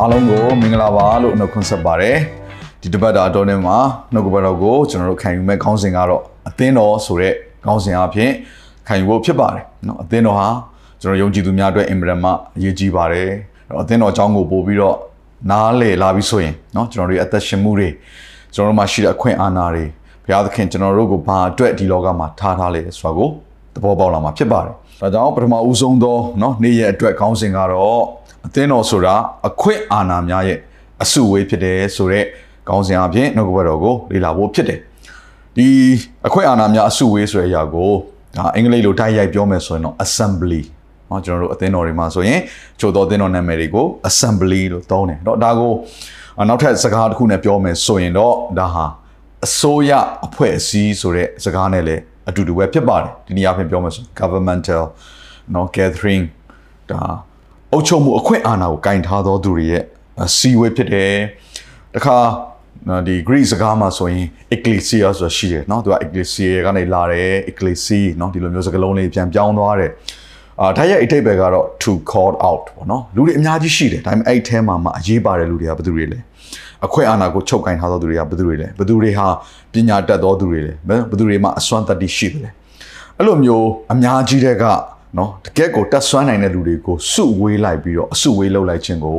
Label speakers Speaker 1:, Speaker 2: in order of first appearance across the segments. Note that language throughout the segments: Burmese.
Speaker 1: အားလုံးကိုမင်္ဂလာပါလို့နှုတ်ခွန်းဆက်ပါတယ်ဒီတပတ်တာအတော်နဲ့မှာနှုတ်ကပတ်တော်ကိုကျွန်တော်တို့ခံယူမဲ့ခေါင်းစဉ်ကတော့အသင်းတော်ဆိုတဲ့ခေါင်းစဉ်အဖြစ်ခံယူဖို့ဖြစ်ပါတယ်เนาะအသင်းတော်ဟာကျွန်တော်ယုံကြည်သူများအတွက်အင်မတန်မှအရေးကြီးပါတယ်အဲ့တော့အသင်းတော်အကြောင်းကိုပို့ပြီးတော့နားလည်လာပြီဆိုရင်เนาะကျွန်တော်တို့ရဲ့အသက်ရှင်မှုတွေကျွန်တော်တို့မှာရှိတဲ့အခွင့်အာဏာတွေဘုရားသခင်ကျွန်တော်တို့ကိုဘာအတွက်ဒီလောကမှာထားထားလဲဆိုတာကိုသဘောပေါက်လာမှာဖြစ်ပါတယ်ဒါကြောင့်ပထမဦးဆုံးသောเนาะနေ့ရက်အတွက်ခေါင်းစဉ်ကတော့ အသင်းတော်ဆိုတာအခွင့်အာဏာများရဲ့အစုအဝေးဖြစ်တယ်ဆိုတော့ခေါင်းစဉ်အပြင်နှုတ်ကပတ်တော်ကိုလေ့လာဖို့ဖြစ်တယ်ဒီအခွင့်အာဏာများအစုအဝေးဆိုတဲ့အရာကိုဒါအင်္ဂလိပ်လိုတိုက်ရိုက်ပြောမယ်ဆိုရင်တော့ assembly เนาะကျွန်တော်တို့အသင်းတော်တွေမှာဆိုရင်ချို့တော်အသင်းတော်နာမည်တွေကို assembly လို့သုံးတယ်เนาะဒါကိုနောက်ထပ်စကားတစ်ခုနဲ့ပြောမယ်ဆိုရင်တော့ဒါဟာအစိုးရအဖွဲ့အစည်းဆိုတဲ့စကားနဲ့လည်းအတူတူပဲဖြစ်ပါတယ်ဒီနေရာပြင်ပြောမယ်ဆို governmental เนาะ gathering ဒါ အုပ်ချုပ်မှုအခွင့်အာဏာကိုကင်ထားသောသူတွေရဲ့စီဝေးဖြစ်တယ်တခါနော်ဒီ Greek စကားမှာဆိုရင် ecclesia ဆိုတာရှိတယ်เนาะသူက ecclesia ကနေလာတယ် ecclesia เนาะဒီလိုမျိုးစကားလုံးလေးပြန်ပြောင်းသွားတယ်အာဒါရဲ့အတိတ်ပဲကတော့ to call out ပေါ့နော်လူတွေအများကြီးရှိတယ်ဒါပေမဲ့အဲ့ထဲမှာမှအရေးပါတဲ့လူတွေကဘယ်သူတွေလဲအခွင့်အာဏာကိုချုပ်ကင်ထားသောသူတွေကဘယ်သူတွေလဲဘယ်သူတွေဟာပညာတတ်သောသူတွေလဲဘယ်သူတွေမှအစွမ်းတတ္တိရှိတယ်လဲအဲ့လိုမျိုးအများကြီးတဲ့က နော်တကယ့်ကိုတက်ဆွမ်းနိုင်တဲ့လူတွေကိုစုဝေးလိုက်ပြီးတော့အစုဝေးလုပ်လိုက်ခြင်းကို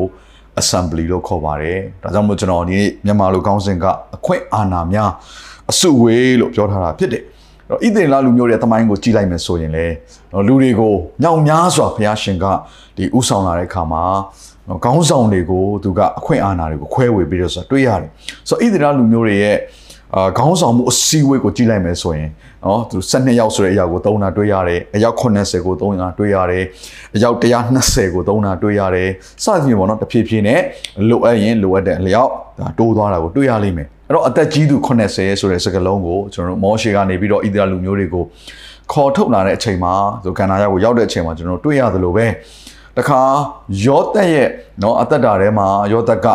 Speaker 1: assembly လို့ခေါ်ပါတယ်ဒါကြောင့်မို့ကျွန်တော်ဒီနေ့မြန်မာလူကောင်းစဉ်ကအခွင့်အာဏာများအစုဝေးလို့ပြောထားတာဖြစ်တယ်တော့ဣသရေလလူမျိုးတွေတမိုင်းကိုကြည့်လိုက်မယ်ဆိုရင်လေလူတွေကိုညောင်များစွာဘုရားရှင်ကဒီဥဆောင်လာတဲ့အခါမှာနော်ကောင်းဆောင်တွေကိုသူကအခွင့်အာဏာတွေကိုခွဲဝေပြီးတော့ဆိုတွေ့ရတယ်ဆိုတော့ဣသရေလလူမျိုးတွေရဲ့ အာခေါင်းဆောင်မှုအစည်းအဝေးကိုကြည့်လိုက်မယ်ဆိုရင်နော်သူ12ယောက်ဆိုတဲ့အရာကိုသုံးတာတွေ့ရတယ်အယောက်80ကိုသုံးတာတွေ့ရတယ်အယောက်120ကိုသုံးတာတွေ့ရတယ်စသဖြင့်ပေါ့နော်တဖြည်းဖြည်းနဲ့လိုအပ်ရင်လိုအပ်တဲ့အလျောက်ဒါတိုးသွားတာကိုတွေ့ရလိမ့်မယ်အဲ့တော့အသက်ကြီးသူ80ဆိုတဲ့စကားလုံးကိုကျွန်တော်တို့မောရှေကနေပြီးတော့ဣသရေလလူမျိုးတွေကိုခေါ်ထုတ်လာတဲ့အချိန်မှာသူကန္နာရကိုရောက်တဲ့အချိန်မှာကျွန်တော်တို့တွေ့ရသလိုပဲတခါယောသက်ရဲ့နော်အသက်တာထဲမှာယောသက်က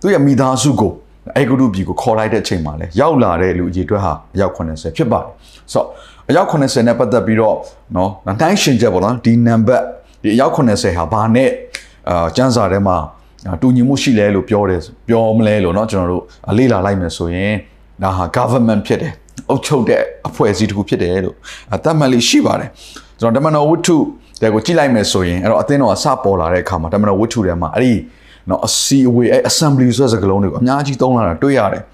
Speaker 1: သူ့ရဲ့မိသားစုကို အဲ့ဂရုပြည်ကိုခေါ်လိုက်တဲ့အချိန်မှာလဲရောက်လာတဲ့လူအကြီးတွဲဟာအယောက်80ဖြစ်ပါတယ်ဆိုတော့အယောက်80နဲ့ပတ်သက်ပြီးတော့เนาะတိုင်းရှင်ချက်ပေါ့နော်ဒီနံပါတ်ဒီအယောက်80ဟာဘာနဲ့အာစံစာထဲမှာတူညီမှုရှိလဲလို့ပြောတယ်ပြောမလဲလို့เนาะကျွန်တော်တို့လေ့လာလိုက်မယ်ဆိုရင်ဒါဟာ government ဖြစ်တယ်အုပ်ချုပ်တဲ့အဖွဲ့အစည်းတစ်ခုဖြစ်တယ်လို့သတ်မှတ်လေးရှိပါတယ်ကျွန်တော်ဓမ္မတော်ဝတ္ထုတဲ့ကိုကြည့်လိုက်မယ်ဆိုရင်အဲ့တော့အသင်းတော်အစပေါ်လာတဲ့အခါမှာဓမ္မတော်ဝတ္ထုထဲမှာအဲ့ဒီ နော်အစီအဝေးအဲ assembly ဆိုတဲ့စကားလုံးတွေကိုအများကြီးသုံးလာတာတွေ့ရတယ်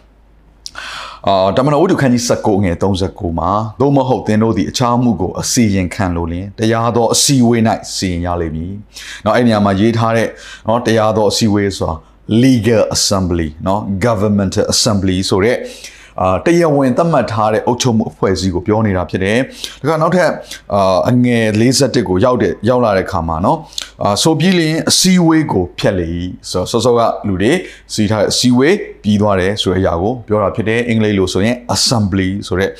Speaker 1: အာတမန်တော်ဝတ္ထုခန်းကြီး19ငယ်39မှာသို့မဟုတ်သင်တို့သည်အခြားမှုကိုအစီရင်ခံလို့လင်တရားသောအစီအဝေး၌စီရင်ရလိမ့်မည်။နော်အဲ့ဒီနေရာမှာရေးထားတဲ့နော်တရားသောအစီအဝေးဆိုတာ legal assembly နော် governmental assembly ဆိုတဲ့ အာတရားဝင်သတ်မှတ်ထားတဲ့အုပ်ချုပ်မှုအဖွဲ့အစည်းကိုပြောနေတာဖြစ်တယ်။ဒါကနောက်ထပ်အာအငယ်51ကိုရောက်တဲ့ရောက်လာတဲ့ခါမှာနော်အာဆိုပြီးလင်းအစည်းအဝေးကိုဖျက်လေဆိုတော့စောစောကလူတွေစီထားတဲ့အစည်းအဝေးပြီးသွားတယ်ဆိုတဲ့အရာကိုပြောတာဖြစ်တယ်။အင်္ဂလိပ်လိုဆိုရင် assembly ဆိုတဲ့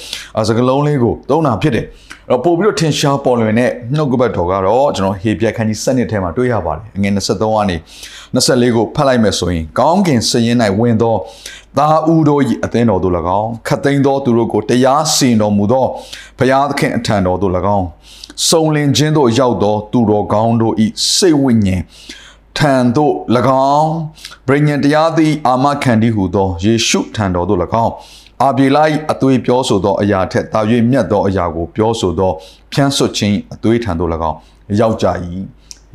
Speaker 1: စကားလုံးလေးကိုသုံးတာဖြစ်တယ်။တော့ပို့ပြီးတော့ထင်ရှားပေါ်လွင်တဲ့နှုတ်ကပတ်တော်ကတော့ကျွန်တော်ဟေပြက်ခန်းကြီးစနစ်ထဲမှာတွေ့ရပါတယ်။အငယ်23ကနေ24ကိုဖတ်လိုက်မယ်ဆိုရင်ကောင်းကင်စည်ရင်၌ဝင်သောသားဦးတို့၏အသင်းတော်တို့၎င်းခတ်သိမ်းသောသူတို့ကိုတရားစီရင်တော်မူသောဘုရားသခင်အထံတော်တို့၎င်းစုံလင်ခြင်းတို့ရောက်သောသူတော်ကောင်းတို့၏စိတ်ဝိညာဉ်ထံသို့၎င်းဗြိဉ္ဉ်တရားသည်အာမခံတည်းဟုသောယေရှုထံတော်သို့၎င်းအာပြေလိုက်အသွေးပြောဆိုသောအရာထက်တာ၍မြတ်သောအရာကိုပြောဆိုသောဖြန်းဆွတ်ခြင်းအသွေးထံသို့၎င်းရောက်ကြ၏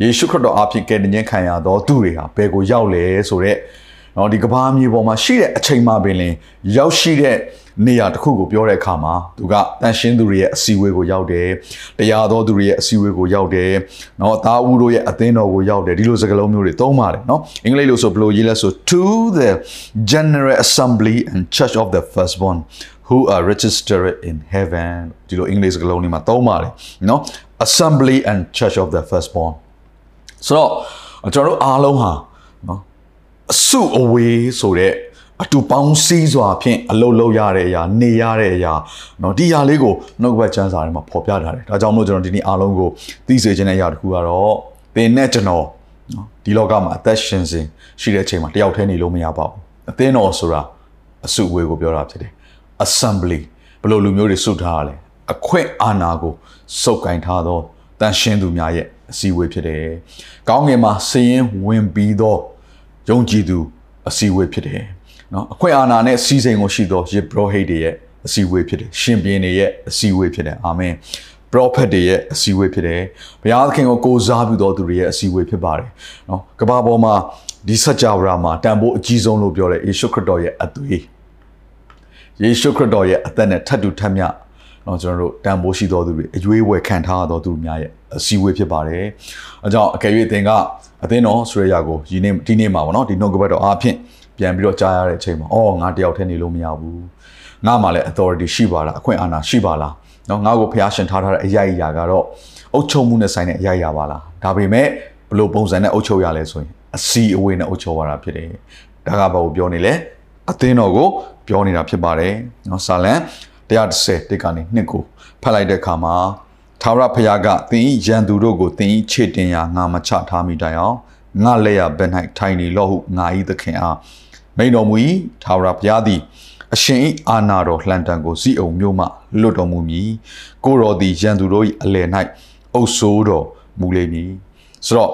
Speaker 1: ယေရှုခရစ်တော်အဖြစ်ကယ်တင်ခြင်းခံရသောသူတွေဟာဘယ်ကိုရောက်လဲဆိုတော့ နော်ဒီကဘာမြေပေါ်မှာရှိတဲ့အချိန်မှပင်လင်ရောက်ရှိတဲ့နေရာတစ်ခုကိုပြောတဲ့အခါမှာသူကတန်ရှင်းသူတွေရဲ့အစည်းအဝေးကိုရောက်တယ်တရားတော်သူတွေရဲ့အစည်းအဝေးကိုရောက်တယ်နော်သားဦးတို့ရဲ့အသင်းတော်ကိုရောက်တယ်ဒီလိုစကားလုံးမျိုးတွေသုံးပါတယ်နော်အင်္ဂလိပ်လိုဆိုဘယ်လိုရေးလဲဆို to the general assembly and church of the firstborn who are registered in heaven ဒီလိုအင်္ဂလိပ်စကားလုံးတွေမှာသုံးပါတယ်နော် assembly and church of the firstborn ဆိုတော့ကျွန်တော်တို့အားလုံးဟာနော် အစုအဝေးဆိုတဲ့အတူပေါင်းစည်းစွာဖြင့်အလုပ်လုပ်ရတဲ့အရာနေရတဲ့အရာเนาะဒီအရာလေးကိုနှုတ်ဘက်ချမ်းစာထဲမှာဖော်ပြထားတယ်ဒါကြောင့်မို့ကျွန်တော်ဒီနေ့အားလုံးကိုသိစေခြင်းတဲ့အရာတစ်ခုကတော့သင်နဲ့ကျွန်တော်เนาะဒီလောကမှာအသက်ရှင်စဉ်ရှိတဲ့အချိန်မှာတယောက်တည်းနေလို့မရပါဘူးအသင်းတော်ဆိုတာအစုအဝေးကိုပြောတာဖြစ်တယ် assembly ဘယ်လိုလူမျိုးတွေစုထားရလဲအခွင့်အာဏာကိုစုပ်ကင်ထားသောတန်ရှင်းသူများရဲ့အစည်းအဝေးဖြစ်တယ်။ကောင်းငင်မှာစည်ရင်ဝင်ပြီးသော ယုံကြည်သူအစည်းအဝေးဖြစ်တယ်။နော်အခွင့်အာဏာနဲ့စီစဉ်ကိုရှိသောယေဘရဟိတ်တွေရဲ့အစည်းအဝေးဖြစ်တယ်။ရှင်ဘင်းတွေရဲ့အစည်းအဝေးဖြစ်တယ်။အာမင်။ prophet တွေရဲ့အစည်းအဝေးဖြစ်တယ်။ဘုရားသခင်ကိုကိုးစားပြုသောသူတွေရဲ့အစည်းအဝေးဖြစ်ပါတယ်။နော်ကမ္ဘာပေါ်မှာဒီစัจ java မှာတန်ဖိုးအကြီးဆုံးလို့ပြောတဲ့ယေရှုခရစ်တော်ရဲ့အသွေးယေရှုခရစ်တော်ရဲ့အသက်နဲ့ထပ်တူထပ်မျှတော့ကျွန်တော်တို့တန်ဖိုးရှိတော်သူတွေအရွေးဝယ်ခံထားတော်သူများရဲ့အစည်းအဝေးဖြစ်ပါတယ်။အဲကြောင့်အကယ်၍အသင်က အသင်းတော်ဆိုရရာကိုဒီနေ့ဒီနေ့မှာပေါ့နော်ဒီနှုတ်ကပတ်တော်အားဖြင့်ပြန်ပြီးတော့ကြားရတဲ့အချိန်မှာအော်ငါတယောက်တည်းနေလို့မရဘူး။ငါမှလည်း authority ရှိပါလားအခွင့်အာဏာရှိပါလား။နော်ငါ့ကိုဖျားရှင်ထားထားတဲ့အရာအရာကတော့အုပ်ချုပ်မှုနဲ့ဆိုင်တဲ့အရာအရာပါလား။ဒါပေမဲ့ဘလို့ပုံစံနဲ့အုပ်ချုပ်ရလဲဆိုရင်အစီအဝေးနဲ့အုပ်ချုပ်ရတာဖြစ်တယ်။ဒါကဘာကိုပြောနေလဲ။အသင်းတော်ကိုပြောနေတာဖြစ်ပါတယ်။နော်ဆာလံ130တိကနေနှစ်ကိုဖတ်လိုက်တဲ့အခါမှာ ထာဝရဘုရားကသင်ဤရန်သူတို့ကိုသင်ဤခြေတင်ရာငါမချထားမိတိုင်အောင်ငါလက်ရဘက်၌ထိုင်နေလော့ဟုငါဤသခင်အားမိန်တော်မူ၏ထာဝရဘုရားသည်အရှင်ဤအာနာတော်လှန်တံကိုစီအောင်မြို့မှလွတ်တော်မူမည်ကိုတော်သည်ရန်သူတို့၏အလယ်၌အုပ်ဆိုးတော်မူလိမ့်မည်ဆိုတော့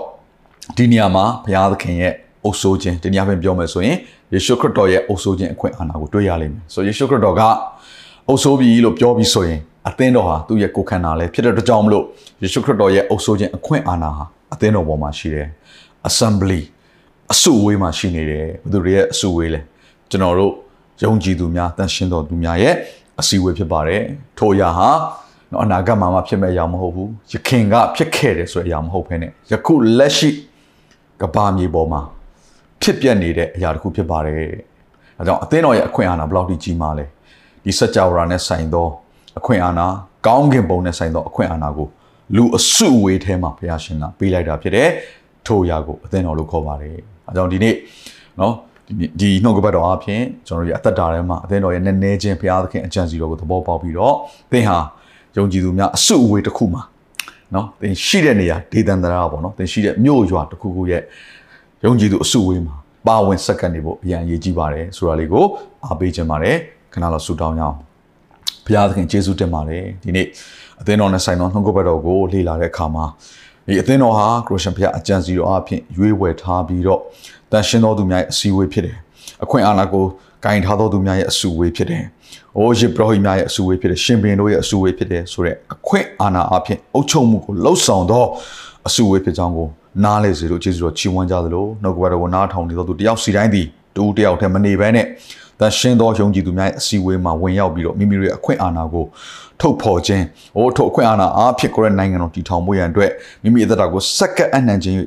Speaker 1: ဒီနေရာမှာဘုရားသခင်ရဲ့အုပ်ဆိုးခြင်းဒီနေရာပြင်ပြောမယ်ဆိုရင်ယေရှုခရစ်တော်ရဲ့အုပ်ဆိုးခြင်းအခွင့်အာဏာကိုတွေ့ရလိမ့်မယ်ဆိုယေရှုခရစ်တော်ကအုပ်ဆိုးပြီလို့ပြောပြီးဆိုရင် အသင်းတော်ဟာသူ့ရဲ့ကိုယ်ခန္ဓာလည်းဖြစ်တဲ့အတွက်ကြောင့်မလို့ယေရှုခရစ်တော်ရဲ့အုပ်ဆိုးခြင်းအခွင့်အာဏာဟာအသင်းတော်ပေါ်မှာရှိတယ် assembly အစုအဝေးမှာရှိနေတယ်ဘယ်သူတွေရဲ့အစုအဝေးလဲကျွန်တော်တို့ယုံကြည်သူများတန်ရှင်းတော်သူများရဲ့အစည်းအဝေးဖြစ်ပါတယ်ထို့အရာဟာနော်အနာဂတ်မှာမှဖြစ်မဲ့အရာမဟုတ်ဘူးယခင်ကဖြစ်ခဲ့တယ်ဆိုတဲ့အရာမဟုတ်ဘဲနဲ့ယခုလက်ရှိကဘာမြေပေါ်မှာဖြစ်ပျက်နေတဲ့အရာတစ်ခုဖြစ်ပါတယ်အဲကြောင့်အသင်းတော်ရဲ့အခွင့်အာဏာဘယ်လောက်ထိကြီးမားလဲဒီစัจ java နဲ့ဆိုင်သော အခွင့်အာဏာကောင်းကင်ဘုံနဲ့ဆိုင်သောအခွင့်အာဏာကိုလူအစုအဝေးထဲမှာဘုရားရှင်ကပေးလိုက်တာဖြစ်တယ်ထိုအရာကိုအသင်းတော်လို့ခေါ်ပါတယ်အဲကြောင့်ဒီနေ့နော်ဒီနှုတ်ကပတ်တော်အဖြစ်ကျွန်တော်တို့ရဲ့အသက်တာထဲမှာအသင်းတော်ရဲ့နည်းနည်းချင်းဘုရားသခင်အကြံစီတော်ကိုသဘောပေါက်ပြီးတော့သင်ဟာယုံကြည်သူများအစုအဝေးတစ်ခုမှာနော်သင်ရှိတဲ့နေရာဒေသန္တရာပေါ့နော်သင်ရှိတဲ့မြို့ရွာတစ်ခုခုရဲ့ယုံကြည်သူအစုအဝေးမှာပါဝင်စက္ကန့်နေဖို့အရင်အရေးကြီးပါတယ်ဆိုတာလေးကိုအားပေးခြင်းပါတယ်ခဏလောက်ဆူတောင်းကြအောင် ဘုရားသခင်ယေရှုတင်ပါတယ်ဒီနေ့အသင်းတော်နဲ့ဆိုင်သောနှုတ်ကပတ်တော်ကိုလေ့လာတဲ့အခါမှာဒီအသင်းတော်ဟာခရစ်ယာန်ဘုရားအကြံစီတော်အဖြစ်ရွေးဝယ်ထားပြီးတော့တန်ရှင်းသောသူများရဲ့အစည်းအဝေးဖြစ်တယ်အခွင့်အာဏာကိုဂိုင်ထားသောသူများရဲ့အစုအဝေးဖြစ်တယ်။အိုးယေဘရဟိများရဲ့အစုအဝေးဖြစ်တယ်။ရှင်ဘင်တို့ရဲ့အစုအဝေးဖြစ်တယ်ဆိုတော့အခွင့်အာဏာအဖြစ်အုပ်ချုပ်မှုကိုလှုပ်ဆောင်သောအစုအဝေးဖြစ်ကြောင်းကိုနားလေစေလို့ကျေးဇူးတော်ချီးမွမ်းကြသလိုနှုတ်ကပတ်တော်ကိုနားထောင်နေသောသူတယောက်စီတိုင်းသည်တူတယောက်တည်းမနေဘဲနဲ့ တန်ရှင်းသောယုံကြည်သူများရဲ့အစည်းအဝေးမှာဝင်ရောက်ပြီးတော့မိမိတို့ရဲ့အခွင့်အာဏာကိုထုတ်ဖော်ခြင်းဟိုထုတ်အခွင့်အာဏာအားဖြင့်ကိုရနိုင်ငံတော်တည်ထောင်မှုရန်အတွက်မိမိအသက်တာကိုစက္ကန့်အနှံခြင်း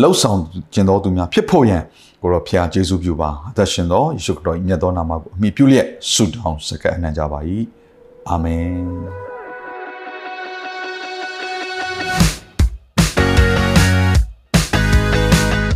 Speaker 1: လှုပ်ဆောင်ခြင်းသောသူများဖြစ်ဖို့ရန်ကိုရောဖျားယေရှုပြုပါအသက်ရှင်သောယေရှုခရစ်တော်၏မြတ်သောနာမကိုအမိပြုလျက်ဆုတောင်းစက္ကန့်အနှံကြပါ၏အာမင်